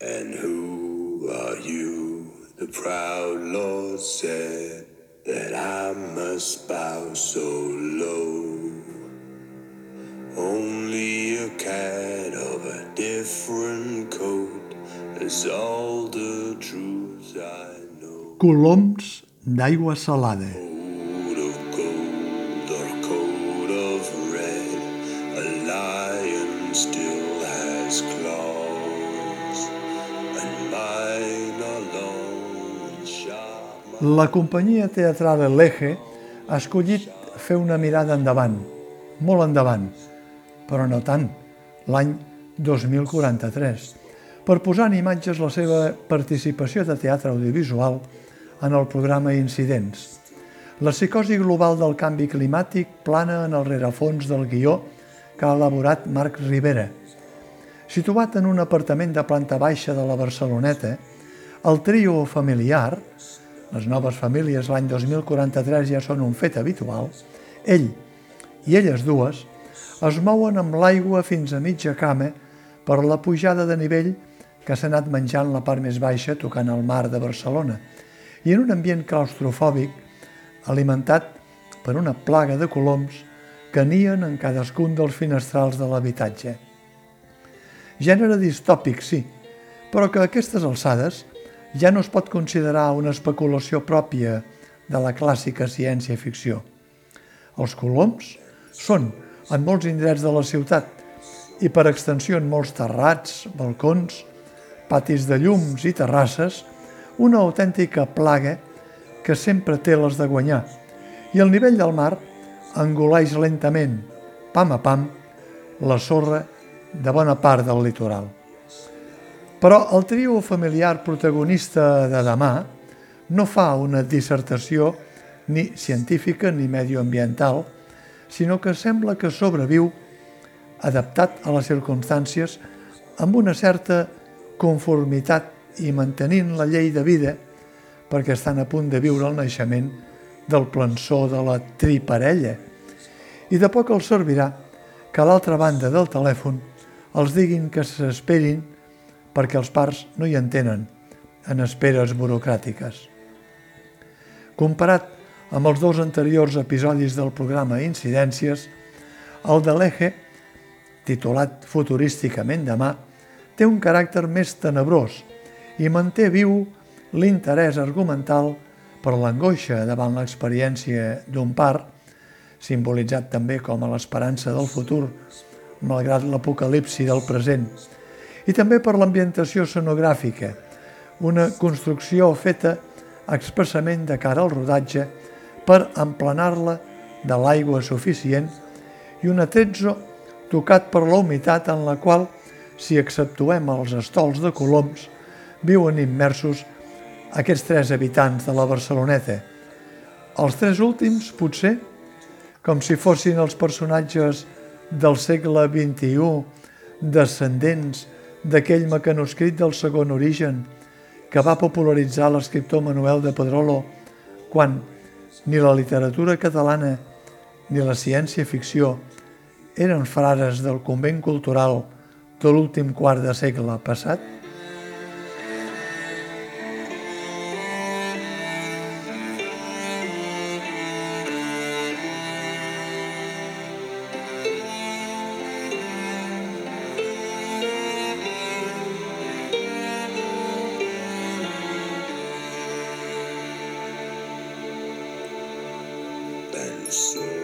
And who are you? The proud Lord said that I must bow so low. Only a cat of a different coat is all the truth I know. Coloms d'aigua salada. La companyia teatral L'Eje ha escollit fer una mirada endavant, molt endavant, però no tant, l'any 2043, per posar en imatges la seva participació de teatre audiovisual en el programa Incidents. La psicosi global del canvi climàtic plana en el rerefons del guió que ha elaborat Marc Rivera. Situat en un apartament de planta baixa de la Barceloneta, el trio familiar, les noves famílies l'any 2043 ja són un fet habitual, ell i elles dues es mouen amb l'aigua fins a mitja cama per la pujada de nivell que s'ha anat menjant la part més baixa tocant el mar de Barcelona i en un ambient claustrofòbic alimentat per una plaga de coloms que nien en cadascun dels finestrals de l'habitatge. Gènere distòpic, sí, però que a aquestes alçades ja no es pot considerar una especulació pròpia de la clàssica ciència-ficció. Els coloms són, en molts indrets de la ciutat, i per extensió en molts terrats, balcons, patis de llums i terrasses, una autèntica plaga que sempre té les de guanyar, i el nivell del mar engoleix lentament, pam a pam, la sorra de bona part del litoral. Però el trio familiar protagonista de demà no fa una dissertació ni científica ni medioambiental, sinó que sembla que sobreviu adaptat a les circumstàncies amb una certa conformitat i mantenint la llei de vida perquè estan a punt de viure el naixement del plançó de la triparella. I de poc els servirà que a l'altra banda del telèfon els diguin que s'esperin perquè els parts no hi entenen en esperes burocràtiques. Comparat amb els dos anteriors episodis del programa Incidències, el de l'Eje, titulat futurísticament demà, té un caràcter més tenebrós i manté viu l'interès argumental per l'angoixa davant l'experiència d'un part, simbolitzat també com a l'esperança del futur, malgrat l'apocalipsi del present, i també per l'ambientació sonogràfica, una construcció feta expressament de cara al rodatge per emplenar-la de l'aigua suficient i un atrezzo tocat per la humitat en la qual, si exceptuem els estols de coloms, viuen immersos aquests tres habitants de la Barceloneta. Els tres últims, potser, com si fossin els personatges del segle XXI, descendents d'aquell mecanoscrit del segon origen que va popularitzar l'escriptor Manuel de Pedrolo quan ni la literatura catalana ni la ciència-ficció eren frares del convent cultural de l'últim quart de segle passat? pessoa.